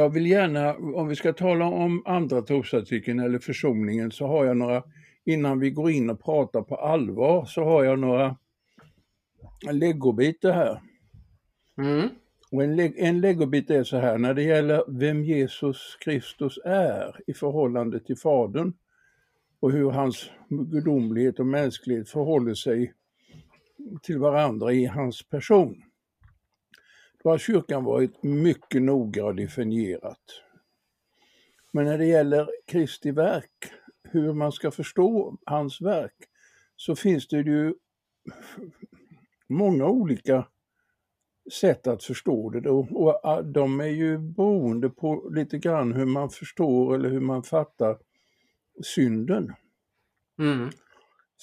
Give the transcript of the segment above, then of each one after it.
Jag vill gärna, om vi ska tala om andra trosartikeln eller försoningen så har jag några, innan vi går in och pratar på allvar, så har jag några legobitar här. Mm. Och en, leg en legobit är så här, när det gäller vem Jesus Kristus är i förhållande till Fadern och hur hans gudomlighet och mänsklighet förhåller sig till varandra i hans person. Då har kyrkan varit mycket noga och definierat. Men när det gäller Kristi verk, hur man ska förstå hans verk, så finns det ju många olika sätt att förstå det. Och de är ju beroende på lite grann hur man förstår eller hur man fattar synden. Mm.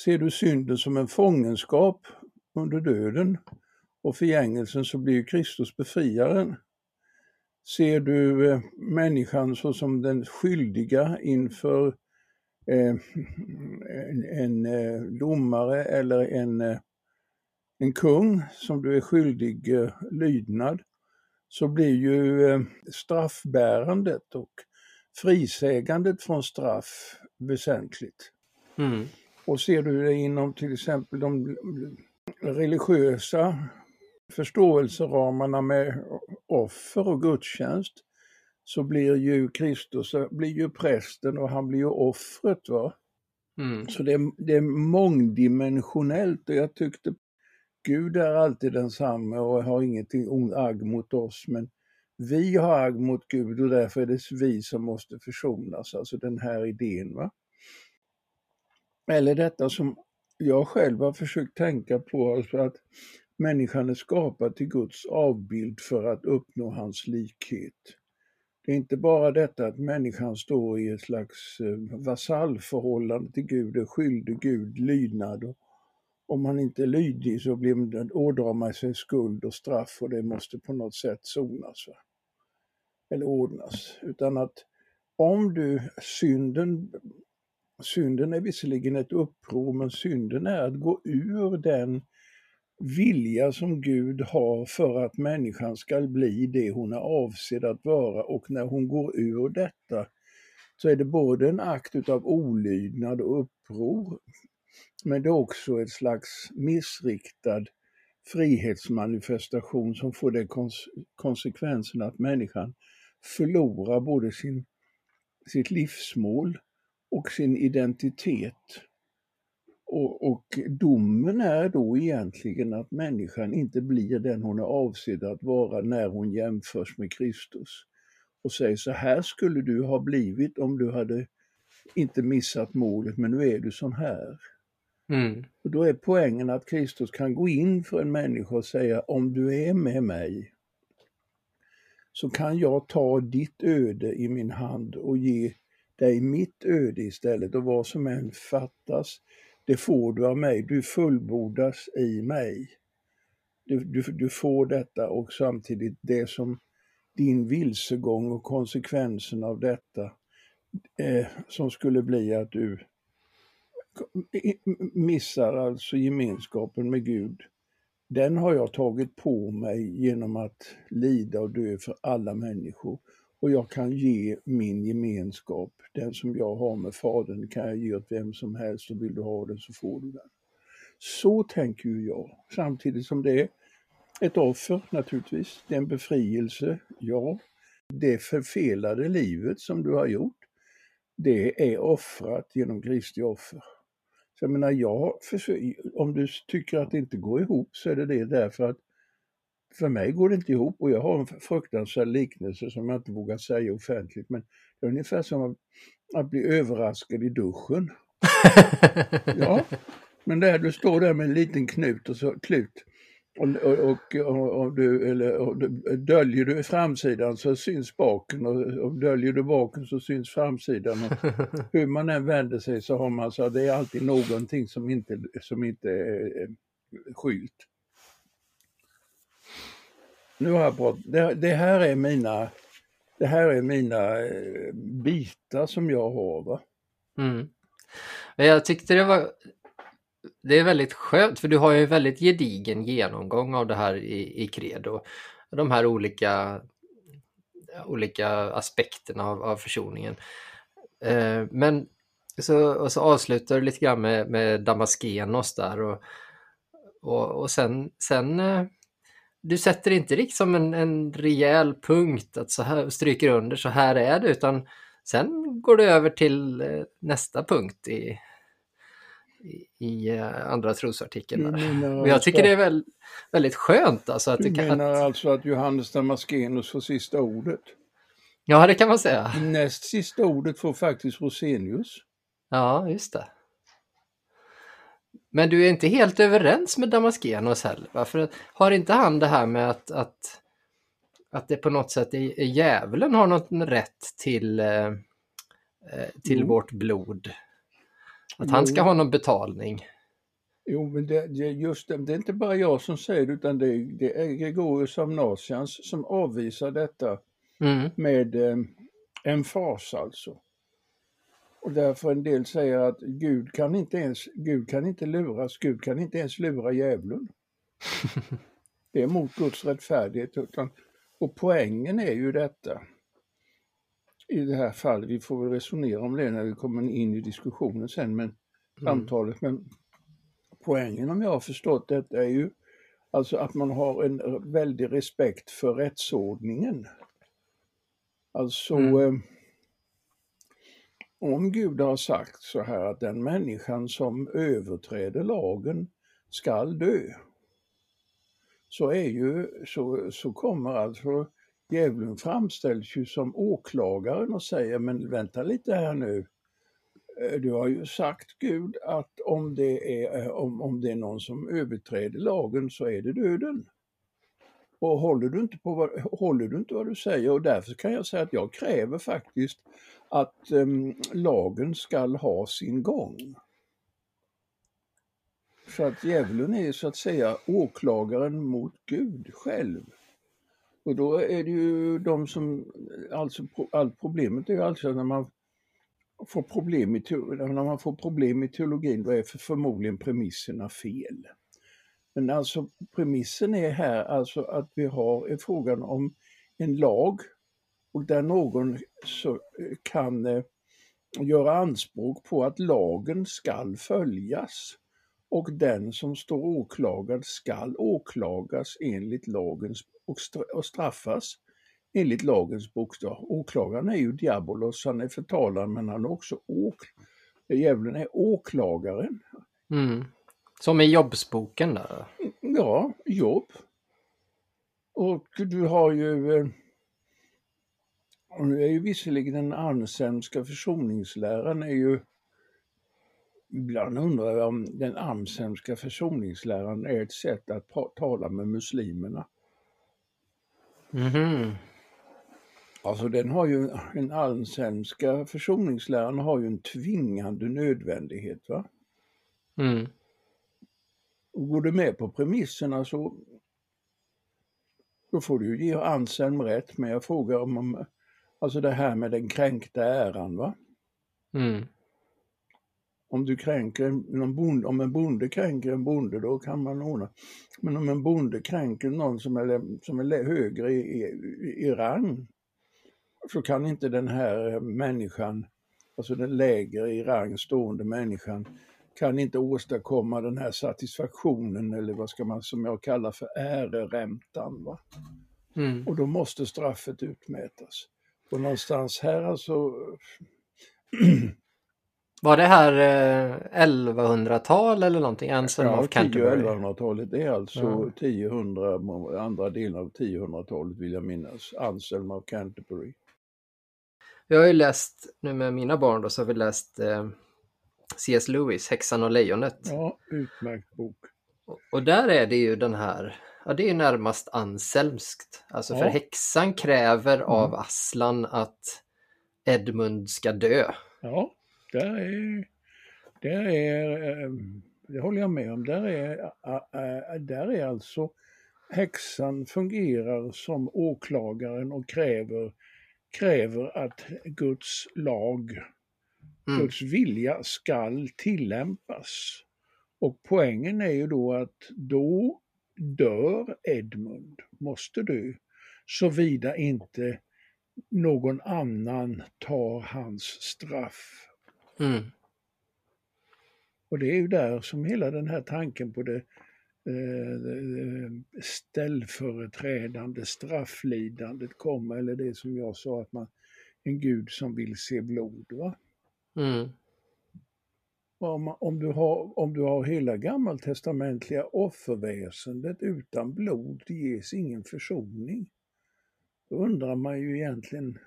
Ser du synden som en fångenskap under döden och förgängelsen så blir Kristus befriaren. Ser du eh, människan såsom den skyldiga inför eh, en, en eh, domare eller en, en kung som du är skyldig lydnad så blir ju straffbärandet och frisägandet från straff väsentligt. Mm. Och ser du det inom till exempel de religiösa förståelseramarna med offer och gudstjänst så blir ju Kristus blir ju prästen och han blir ju offret. Va? Mm. Så det är, det är mångdimensionellt och jag tyckte Gud är alltid densamme och har ingenting agg mot oss men vi har agg mot Gud och därför är det vi som måste försonas, alltså den här idén. va. Eller detta som jag själv har försökt tänka på, alltså att människan är skapad till Guds avbild för att uppnå hans likhet. Det är inte bara detta att människan står i ett slags eh, vasallförhållande till Gud, är skyldig Gud lydnad. Och om man inte är lydig så blir man, ådrar man sig skuld och straff och det måste på något sätt sonas. Va? Eller ordnas. Utan att om du synden Synden är visserligen ett uppror, men synden är att gå ur den vilja som Gud har för att människan ska bli det hon är avsedd att vara och när hon går ur detta så är det både en akt utav olydnad och uppror men det är också ett slags missriktad frihetsmanifestation som får den kons konsekvensen att människan förlorar både sin, sitt livsmål och sin identitet. Och, och domen är då egentligen att människan inte blir den hon är avsedd att vara när hon jämförs med Kristus. Och säger så här skulle du ha blivit om du hade inte missat målet men nu är du sån här. Mm. Och då är poängen att Kristus kan gå in för en människa och säga om du är med mig så kan jag ta ditt öde i min hand och ge dig mitt öde istället och vad som än fattas, det får du av mig. Du fullbordas i mig. Du, du, du får detta och samtidigt det som din vilsegång och konsekvensen av detta eh, som skulle bli att du missar alltså gemenskapen med Gud. Den har jag tagit på mig genom att lida och dö för alla människor och jag kan ge min gemenskap, den som jag har med Fadern, kan jag ge åt vem som helst och vill du ha den så får du den. Så tänker ju jag, samtidigt som det är ett offer naturligtvis, det är en befrielse, ja. Det förfelade livet som du har gjort, det är offrat genom Kristi offer. Så jag menar, jag om du tycker att det inte går ihop så är det det därför att för mig går det inte ihop och jag har en fruktansvärd liknelse som jag inte vågar säga offentligt men det är ungefär som att, att bli överraskad i duschen. ja, men där du står där med en liten knut och så klut och, och, och, och, du, eller, och döljer du framsidan så syns baken och, och döljer du baken så syns framsidan. Och hur man än vänder sig så har man så det är alltid någonting som inte, som inte är skylt. Nu har jag pratat, det, det, här är mina, det här är mina eh, bitar som jag har. Va? Mm. Jag tyckte det var det är väldigt skönt för du har ju en väldigt gedigen genomgång av det här i, i Credo. De här olika olika aspekterna av, av försoningen. Eh, men så, och så avslutar du lite grann med, med Damaskenos där och, och, och sen, sen eh, du sätter inte liksom en, en rejäl punkt att så här stryker under så här är det utan sen går du över till eh, nästa punkt i, i, eh, andra trosartikeln. Jag tycker det är väl, väldigt skönt alltså att du du kan... menar Att, alltså att Johannes Damaskenus får sista ordet? ja, det kan man säga. Näst sista ordet får faktiskt Rosenius. Ja, just det. Men du är inte helt överens med Damaskenos heller? Va? För har inte han det här med att, att, att det på något sätt är, är djävulen har något rätt till, eh, eh, till Jo. vårt blod? Att han ska ha någon betalning? Jo, men det, det, just det, det är inte bara jag som säger det, utan det, det är Gregorius av Nazians som avvisar detta Mm. med eh, emfas alltså. Och därför en del säger att Gud kan inte ens, Gud kan inte luras, Gud kan inte ens lura djävulen. Det är mot Guds rättfärdighet. Utan, och poängen är ju detta. I det här fallet, vi får väl resonera om det när vi kommer in i diskussionen sen, men samtalet. Men poängen om jag har förstått det är ju alltså att man har en väldig respekt för rättsordningen. Alltså Mm om Gud har sagt så här att den människan som överträder lagen skall dö. Så är ju, så, så kommer alltså djävulen framställs ju som åklagaren och säger men vänta lite här nu. Eh, du har ju sagt Gud att om det är, eh, om, om det är någon som överträder lagen så är det döden. Och håller du, inte på vad, håller du inte vad du säger och därför kan jag säga att jag kräver faktiskt att um, lagen skall ha sin gång. Så att djävulen är så att säga åklagaren mot Gud själv. Och då är det ju de som, alltså allt problemet är ju alltså när man får problem i, när man får problem i teologin då är för förmodligen premisserna fel. Men alltså premissen är här alltså att vi har är frågan om en lag och där någon så, eh, kan eh, göra anspråk på att lagen skall följas och den som står åklagad skall åklagas enligt lagens och, stra- och straffas enligt lagens bokstav. Åklagaren är ju diabolos, han är förtalaren men han är också åk... Djävulen är åklagaren. Mm. Som i Jobbsboken där. Ja, jobb. Och du har ju... och Nu är ju visserligen den Anselmska försoningsläran är ju... Ibland undrar jag om den Anselmska försoningsläran är ett sätt att tala med muslimerna. Mhm. Alltså den har ju, den Anselmska försoningsläran har ju en tvingande nödvändighet. va? Mm. Och går du med på premisserna så då får du ju ge Anselm rätt, men jag frågar om, om alltså det här med den kränkta äran. va? Mm. Om du kränker någon bonde, om en bonde kränker en bonde, då kan man ordna. Men om en bonde kränker någon som är, som är högre i, i, i rang, så kan inte den här eh, människan, alltså den lägre i rang stående människan, kan inte åstadkomma den här satisfaktionen eller vad ska man, som jag kallar för äreräntan. Va? Mm. Och då måste straffet utmätas. Och någonstans här alltså, Var det här eh, 1100-tal eller någonting? Anselm Ja, of Canterbury? 10-1100-talet. Det är alltså Ja. 1000, andra delen av 1000-talet vill jag minnas. Anselm av Canterbury. Jag har ju läst, nu med mina barn då, så har vi läst eh, C.S. Lewis, Häxan och lejonet. Ja, utmärkt bok. Och- Och där är det ju den här, ja det är närmast anselmskt. Alltså för Ja. häxan kräver av Mm. Aslan att Edmund ska dö. Ja, där är, där är, eh, det håller jag med om, där är, där är alltså häxan fungerar som åklagaren och kräver, kräver att Guds lag Mm. Guds vilja skall tillämpas. Och poängen är ju då att då dör Edmund, måste dö, såvida inte någon annan tar hans straff. Mm. Och det är ju där som hela den här tanken på det eh, ställföreträdande strafflidandet kommer, eller det som jag sa att man, en gud som vill se blod. Va? Mm. Om, om, du har, om du har hela gammaltestamentliga offerväsendet utan blod ges ingen försoning. Då undrar man ju egentligen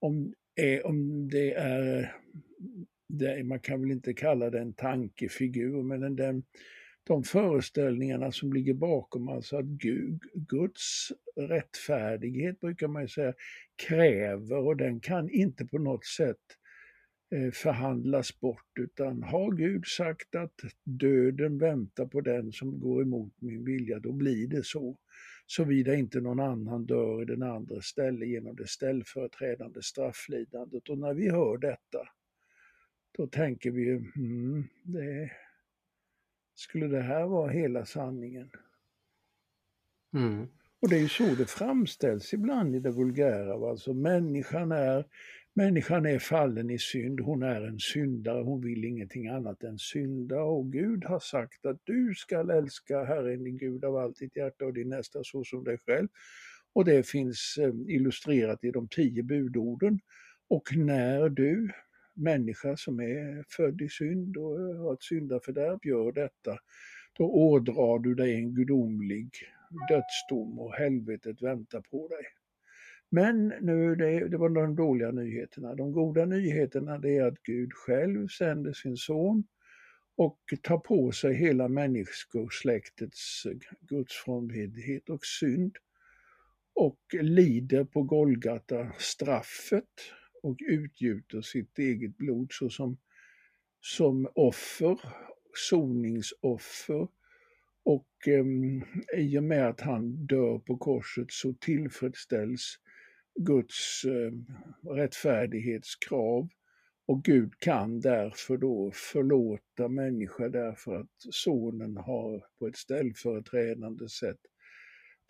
om, är, om det är, det, man kan väl inte kalla det en tankefigur, men den, de föreställningarna som ligger bakom, alltså att Gud, Guds rättfärdighet brukar man ju säga kräver och den kan inte på något sätt eh, förhandlas bort utan har Gud sagt att döden väntar på den som går emot min vilja, då blir det så såvida inte någon annan dör i den andra ställe genom det ställföreträdande strafflidandet. Och när vi hör detta, då tänker vi, mm, det, skulle det här vara hela sanningen? Mm. Och det är ju så det framställs ibland i det vulgära. Alltså människan är Människan är fallen i synd, hon är en syndare, hon vill ingenting annat än synda och Gud har sagt att du skall älska Herren din Gud av allt ditt hjärta och din nästa så som dig själv. Och det finns eh, illustrerat i de tio budorden. Och när du, människa som är född i synd och eh, har ett syndafördärv, gör detta, då ådrar du dig en gudomlig dödsdom och helvetet väntar på dig. Men nu, det, det var de dåliga nyheterna. De goda nyheterna det är att Gud själv sänder sin son och tar på sig hela människosläktets gudsfrånvändhet och synd och lider på Golgata straffet och utgjuter sitt eget blod såsom som offer, soningsoffer och um, i och med att han dör på korset så tillfredsställs Guds eh, rättfärdighetskrav och Gud kan därför då förlåta människor därför att sonen har på ett ställföreträdande sätt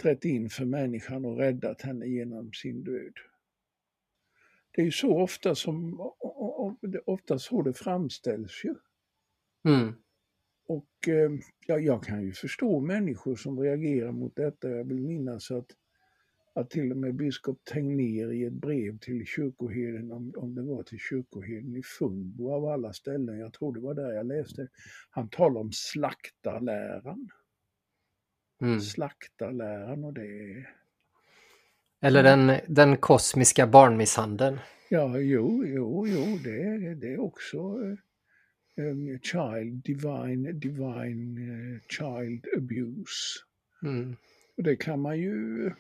trätt in för människan och räddat henne genom sin död. Det är ju så ofta som, ofta så det framställs ju. Mm. Och eh, ja, jag kan ju förstå människor som reagerar mot detta. Jag vill minnas att att till och med biskop Tegnér i ett brev till kyrkoherden, om, om det var till kyrkoherden i Funbo av alla ställen, jag tror det var där jag läste, han talar om slaktarläran. Mm. Slaktarläran och det Eller den, den kosmiska barnmisshandeln. Ja, jo, jo, jo, det, det är också um, child, divine, divine uh, child abuse. Mm. Och det kan man ju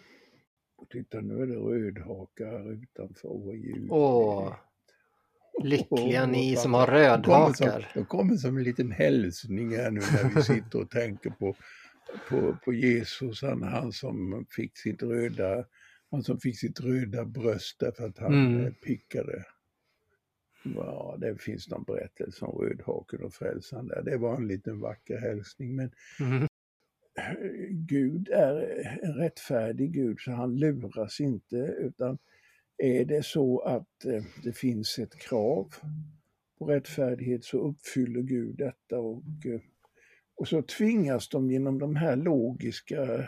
och titta nu är det rödhakar utanför vår jul. Åh, lyckliga ni som har rödhakar. De kommer som en liten hälsning här nu när vi sitter och tänker på, på, på Jesus, han, han som fick sitt röda han som fick sitt röda bröst därför att han mm. Pickade. Ja, det finns någon berättelse om rödhaken och frälsaren där. Det var en liten vacker hälsning. Men mm. Gud är en rättfärdig Gud så han luras inte utan är det så att eh, det finns ett krav på rättfärdighet så uppfyller Gud detta och, eh, och så tvingas de genom de här logiska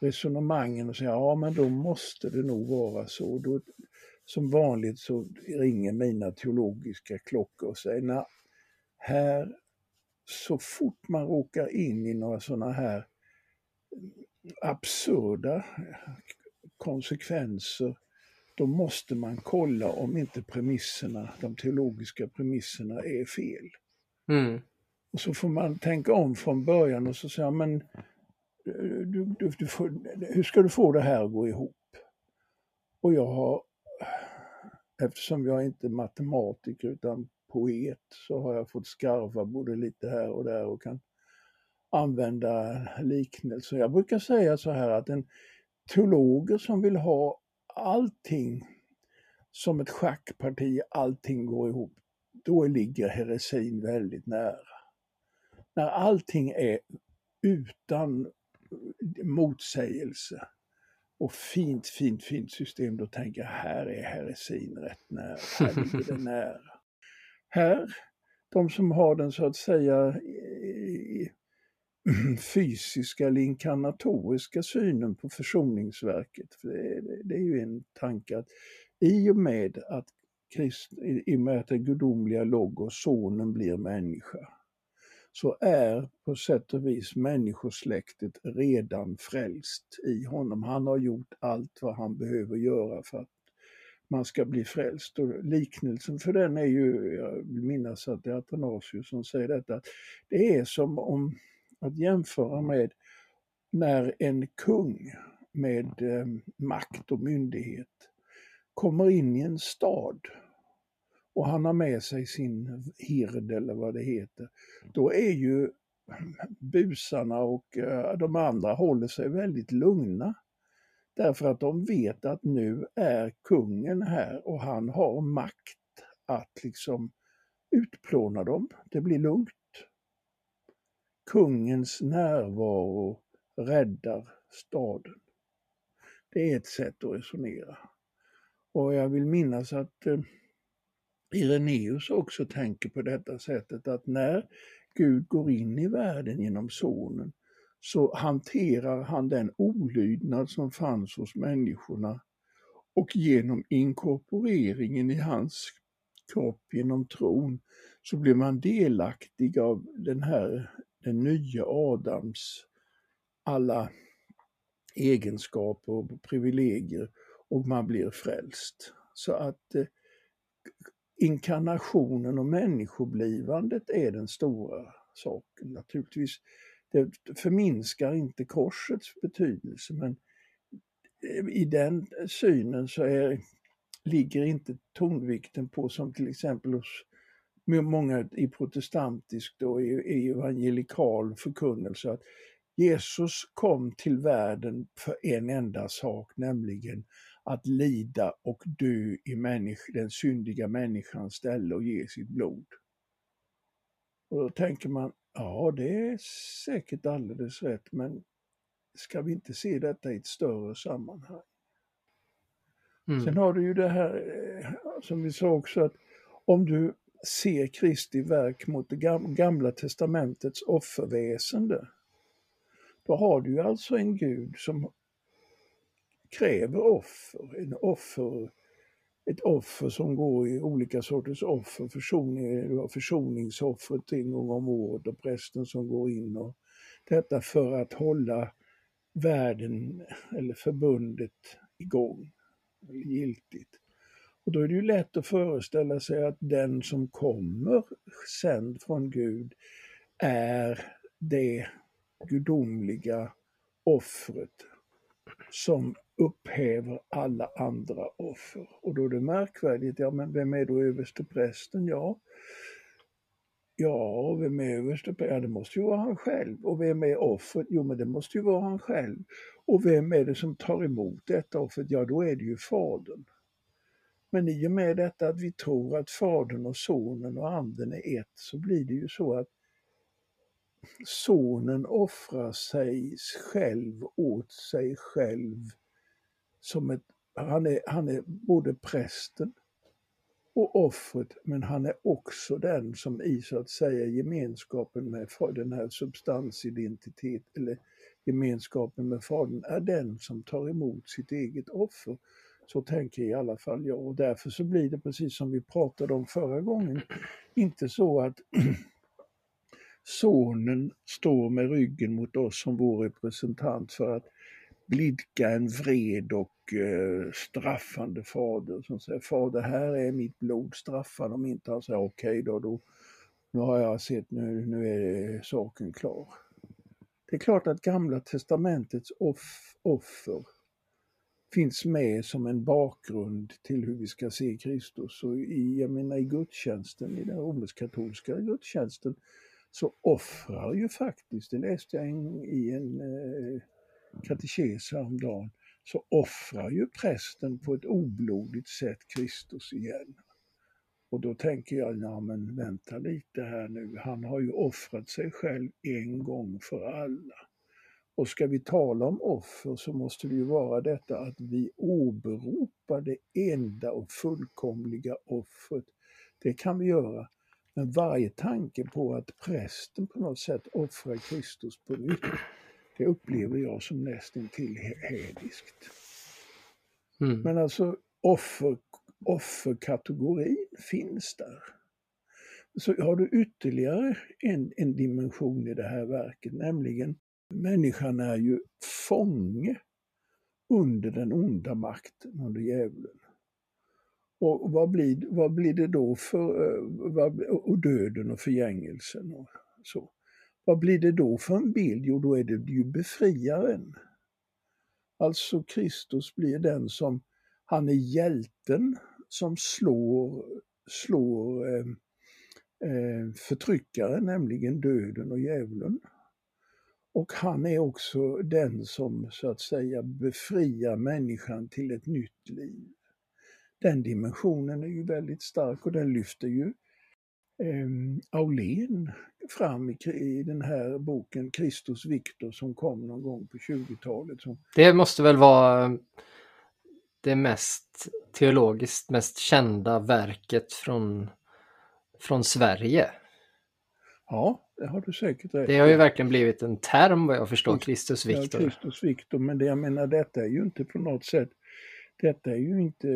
resonemangen att säga ja men då måste det nog vara så. Då, som vanligt så ringer mina teologiska klockor och säger nej, här så fort man råkar in i några sådana här absurda konsekvenser, då måste man kolla om inte premisserna, de teologiska premisserna är fel. Mm. Och så får man tänka om från början och så säga, men du, du, du får, hur ska du få det här att gå ihop? Och jag har, eftersom jag inte är matematiker utan poet så har jag fått skarva både lite här och där och kan använda liknelser. Jag brukar säga så här att en teologer som vill ha allting som ett schackparti, allting går ihop, då ligger heresin väldigt nära. När allting är utan motsägelse, och fint, fint, fint system, då tänker jag här är heresin rätt nära, här ligger det nära. Här, de som har den så att säga fysiska eller inkarnatoriska synen på försoningsverket. För det, det är ju en tanke att i och med att Krist, i och med att det gudomliga logos, sonen, blir människa, så är på sätt och vis människosläktet redan frälst i honom. Han har gjort allt vad han behöver göra för att man ska bli frälst. Och liknelsen för den är ju, jag vill minnas att det är Athanasius som säger detta, det är som om att jämföra med när en kung med eh, makt och myndighet kommer in i en stad och han har med sig sin hird eller vad det heter, då är ju busarna och eh, de andra håller sig väldigt lugna. Därför att de vet att nu är kungen här och han har makt att liksom utplåna dem. Det blir lugnt. Kungens närvaro räddar staden. Det är ett sätt att resonera. Och jag vill minnas att eh, Ireneus också tänker på detta sättet att när Gud går in i världen genom sonen så hanterar han den olydnad som fanns hos människorna och genom inkorporeringen i hans kropp genom tron så blir man delaktig av den här, den nya Adams alla egenskaper och privilegier och man blir frälst. Så att eh, inkarnationen och människoblivandet är den stora saken. Naturligtvis, det förminskar inte korsets betydelse men eh, i den synen så är, ligger inte tonvikten på som till exempel hos många i protestantisk och i evangelikal förkunnelse att Jesus kom till världen för en enda sak, nämligen att lida och dö i människ den syndiga människans ställe och ge sitt blod. Och då tänker man, ja det är säkert alldeles rätt men ska vi inte se detta i ett större sammanhang? Mm. Sen har du ju det här eh, som vi sa också att om du ser Kristi verk mot det gamla testamentets offerväsende, då har du ju alltså en Gud som kräver offer. En offer ett offer som går i olika sorters offer. Försoning, försoningsoffret en gång om året och prästen som går in och detta för att hålla världen eller förbundet igång, giltigt. Och då är det ju lätt att föreställa sig att den som kommer sänd från Gud är det gudomliga offret som upphäver alla andra offer. Och då är det märkvärdigt, ja men vem är då översteprästen? Ja, ja, vem är översteprästen? Ja, det måste ju vara han själv. Och vem är offret? Jo, men det måste ju vara han själv. Och vem är det som tar emot detta offret? Ja, då är det ju Fadern. Men i och med detta att vi tror att Fadern och Sonen och Anden är ett så blir det ju så att Sonen offrar sig själv åt sig själv som ett, han är, han är både prästen och offret, men han är också den som i så att säga gemenskapen med den här substansidentitet eller gemenskapen med Fadern är den som tar emot sitt eget offer. Så tänker i alla fall jag och därför så blir det precis som vi pratade om förra gången, inte så att sonen står med ryggen mot oss som vår representant för att blidka en vred och eh, straffande fader som säger Fader här är mitt blod, straffa dem inte. Han säger okej okay då, då, nu har jag sett, nu, nu är saken klar. Det är klart att Gamla Testamentets off, offer finns med som en bakgrund till hur vi ska se Kristus. Och i, jag menar, i gudstjänsten, i den romersk-katolska gudstjänsten, så offrar ju faktiskt, det läste jag in, i en eh, katekes häromdagen, så offrar ju prästen på ett oblodigt sätt Kristus igen. Och då tänker jag, ja men vänta lite här nu, han har ju offrat sig själv en gång för alla. Och ska vi tala om offer så måste det ju vara detta att vi åberopar det enda och fullkomliga offret. Det kan vi göra. Men varje tanke på att prästen på något sätt offrar Kristus på nytt, det upplever jag som nästintill hädiskt. Mm. Men alltså offer, offerkategorin finns där. Så har du ytterligare en, en dimension i det här verket, nämligen människan är ju fånge under den onda makten, under djävulen. Och vad blir, vad blir det då för, eh, vad, och döden och förgängelsen och så. Vad blir det då för en bild? Jo, då är det ju befriaren. Alltså Kristus blir den som, han är hjälten som slår, slår eh, eh, förtryckaren, nämligen döden och djävulen. Och han är också den som så att säga befriar människan till ett nytt liv. Den dimensionen är ju väldigt stark och den lyfter ju eh, Aulén fram i, i, den här boken Kristus Victor som kom någon gång på 20-talet. Som... Det måste väl vara det mest teologiskt mest kända verket från, från Sverige. Ja, det har du säkert rätt Det har ju verkligen blivit en term vad jag förstår, Kristus Victor. Ja, Kristus Victor, men det, jag menar detta är ju inte på något sätt, detta är ju inte,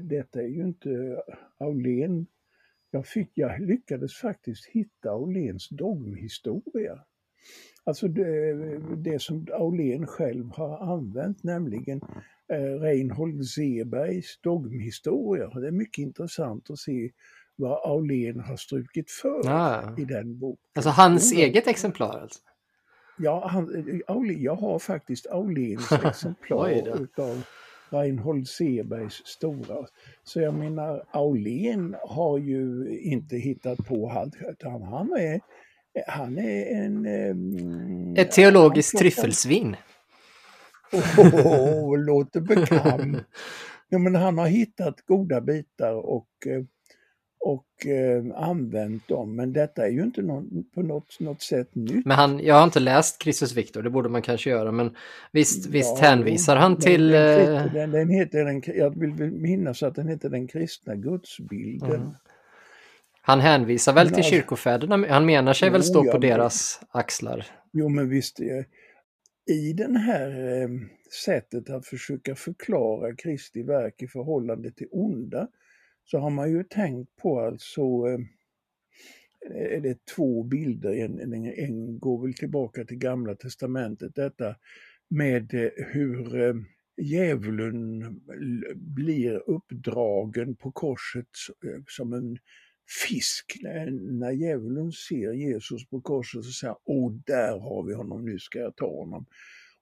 detta är ju inte Aulén. Jag, fick, jag lyckades faktiskt hitta Auléns dogmhistoria. Alltså det, det som Aulén själv har använt, nämligen eh, Reinhold Sebergs dogmhistoria. Det är mycket intressant att se vad Aulén har strukit för ah. i den boken. Alltså hans eget exemplar alltså? Ja, han, Aulén, jag har faktiskt Auléns exemplar utav Reinhold Sebergs stora. Så jag menar, Aulén har ju inte hittat på allt, utan han är, han är en... Um, Ett teologiskt tryffelsvin. Åh, oh, oh, låter bekant. ja, men han har hittat goda bitar och uh, och eh, använt dem. Men detta är ju inte någon, på något, något sätt nytt. Men han, jag har inte läst Kristus Victor, det borde man kanske göra, men visst, ja, visst hänvisar han till... Den, eh, den, den, heter den, jag vill minnas att den heter Den kristna gudsbilden. Mm. Han hänvisar väl men till alltså, kyrkofäderna, han menar sig jo, väl stå på deras axlar? Jo, men visst, i den här eh, sättet att försöka förklara Kristi verk i förhållande till onda, så har man ju tänkt på alltså eh, är det två bilder, en, en, en går väl tillbaka till Gamla Testamentet, detta med eh, hur eh, djävulen blir uppdragen på korset som en fisk. När djävulen ser Jesus på korset så säger han, åh där har vi honom, nu ska jag ta honom.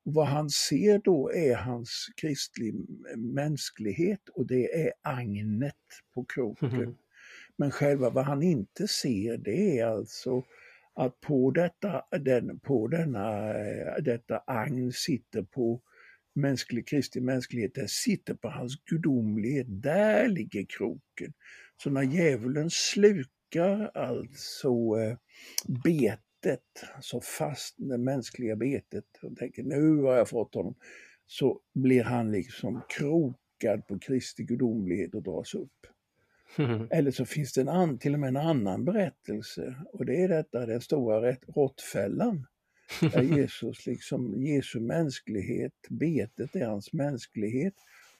Och vad han ser då är hans kristlig mänsklighet och det är agnet på kroken. Mm. Men själva vad han inte ser det är alltså att på, detta, den, på denna, detta agn sitter på mänsklig, kristlig mänsklighet, det sitter på hans gudomlighet, där ligger kroken. Så när djävulen slukar alltså eh, bet betet, så fast det mänskliga betet, och tänker nu har jag fått honom, så blir han liksom krokad på Kristi gudomlighet och dras upp. Mm. Eller så finns det en till och med en annan berättelse och det är detta, den stora råttfällan. Där Jesus liksom, Jesu mänsklighet, betet är hans mänsklighet.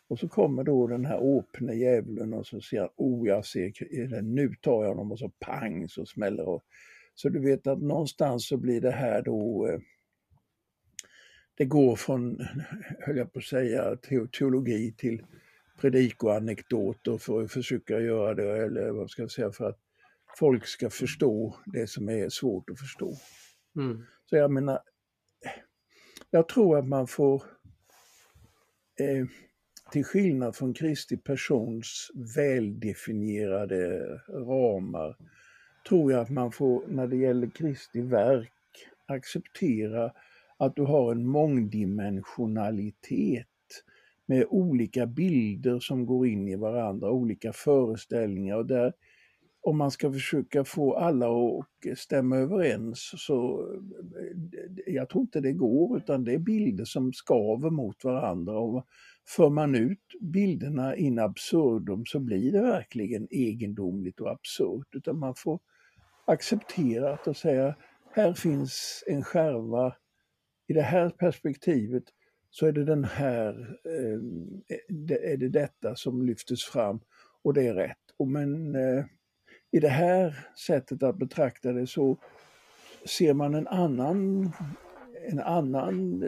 Och så kommer då den här åpne djävulen och så säger han, oh jag ser, nu tar jag honom och så pang så smäller och så du vet att någonstans så blir det här då eh, det går från, höll jag på att säga, teologi till predikoanekdoter för att försöka göra det, eller vad ska jag säga, för att folk ska förstå det som är svårt att förstå. Mm. Så jag menar, jag tror att man får, eh, till skillnad från Kristi persons väldefinierade ramar, tror jag att man får, när det gäller Kristi verk, acceptera att du har en mångdimensionalitet med olika bilder som går in i varandra, olika föreställningar. Och där om man ska försöka få alla att stämma överens så jag tror inte det går utan det är bilder som skaver mot varandra. Och för man ut bilderna in absurdum så blir det verkligen egendomligt och absurt. Utan man får accepterat och säga här finns en skärva i det här perspektivet så är det den här, ehm, e, är det detta som lyftes fram och det är rätt. Men eh, i det här sättet att betrakta det så ser man en annan, en annan,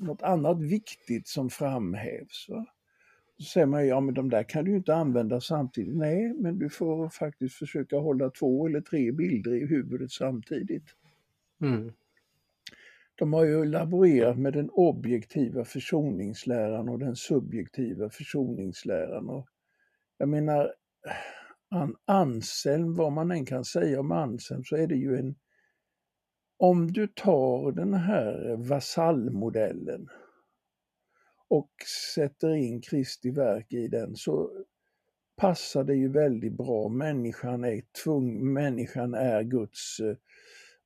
något annat viktigt som framhävs. Va? Så säger man, ja men de där kan du inte använda samtidigt. Nej, men du får faktiskt försöka hålla två eller tre bilder i huvudet samtidigt. Mm. De har ju laborerat med den objektiva försoningsläran och den subjektiva försoningsläran. Och jag menar, Anselm, vad man än kan säga om Anselm, så är det ju en... Om du tar den här vasallmodellen och sätter in Kristi verk i den så passar det ju väldigt bra. Människan är tvung, människan är Guds eh,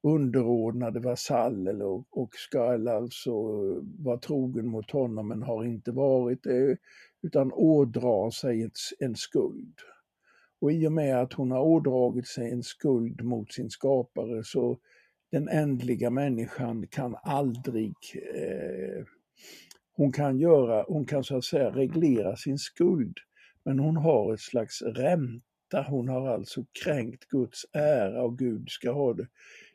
underordnade vasall och, och ska alltså vara trogen mot honom men har inte varit det utan ådrar sig ett, en skuld. Och i och med att hon har ådragit sig en skuld mot sin skapare så den ändliga människan kan aldrig eh, hon kan göra, hon kan så att säga reglera sin skuld, men hon har ett slags ränta. Hon har alltså kränkt Guds ära och Gud ska ha det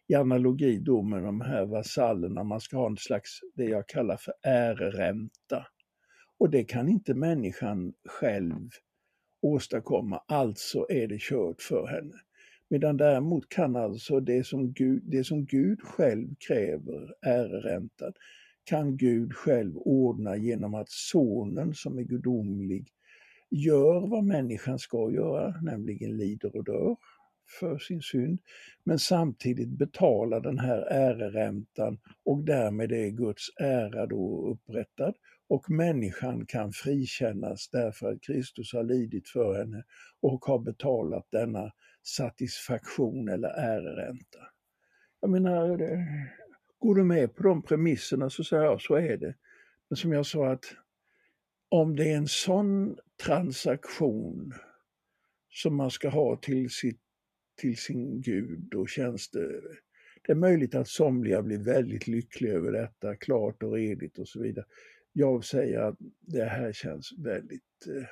i analogi då med de här vasallerna. Man ska ha en slags, det jag kallar för äreränta. Och det kan inte människan själv åstadkomma, alltså är det kört för henne. Medan däremot kan alltså det som Gud, det som Gud själv kräver, äreräntan, kan Gud själv ordna genom att sonen som är gudomlig gör vad människan ska göra, nämligen lider och dör för sin synd, men samtidigt betalar den här äreräntan och därmed är Guds ära då upprättad och människan kan frikännas därför att Kristus har lidit för henne och har betalat denna satisfaktion eller äreränta. Jag menar, går du med på de premisserna så säger jag, så är det. Men som jag sa att om det är en sån transaktion som man ska ha till, sitt, till sin Gud, och tjänster. det, är möjligt att somliga blir väldigt lyckliga över detta, klart och redigt och så vidare jag säger att det här känns väldigt, eh,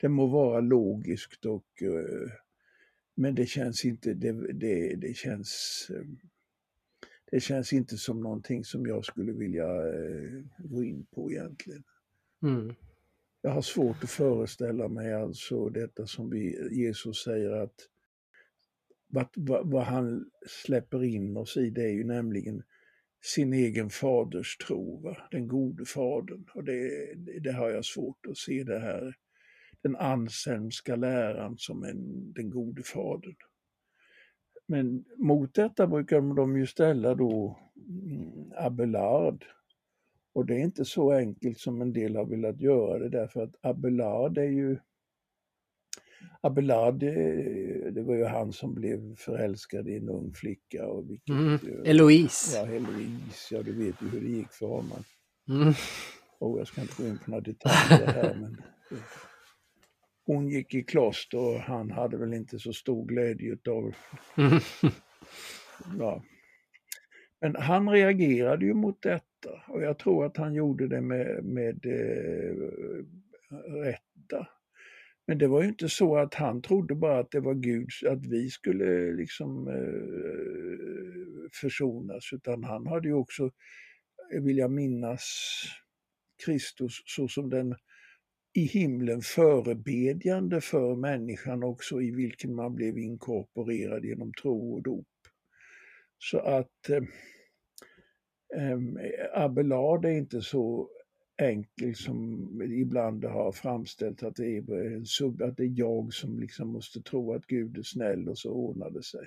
det må vara logiskt och eh, men det känns inte, det, det, det känns eh, det känns inte som någonting som jag skulle vilja gå in på egentligen. Mm. Jag har svårt att föreställa mig alltså detta som vi, Jesus säger att vad, vad, vad han släpper in oss i det är ju nämligen sin egen faders tro, va? den gode fadern. Och det, det har jag svårt att se det här, den anselmska läran som en, den gode fadern. Men mot detta brukar de ju ställa då mm, Abelard. Och det är inte så enkelt som en del har velat göra det därför att Abelard är ju Abelard, det, det var ju han som blev förälskad i en ung flicka. Och vilket, mm. Eloise. Ja, Eloise, ja du vet ju hur det gick för honom. Mm. Oh, jag ska inte gå in på några detaljer här men hon gick i kloster och han hade väl inte så stor glädje utav ja. Men han reagerade ju mot detta och jag tror att han gjorde det med, med eh, rätta. Men det var ju inte så att han trodde bara att det var Gud, att vi skulle liksom eh, försonas, utan han hade ju också, vill jag minnas, Kristus såsom den i himlen förebedjande för människan också i vilken man blev inkorporerad genom tro och dop. Så att eh, Abelard är inte så enkel som ibland har framställt att det är en sub, att det är jag som liksom måste tro att Gud är snäll och så ordnar det sig.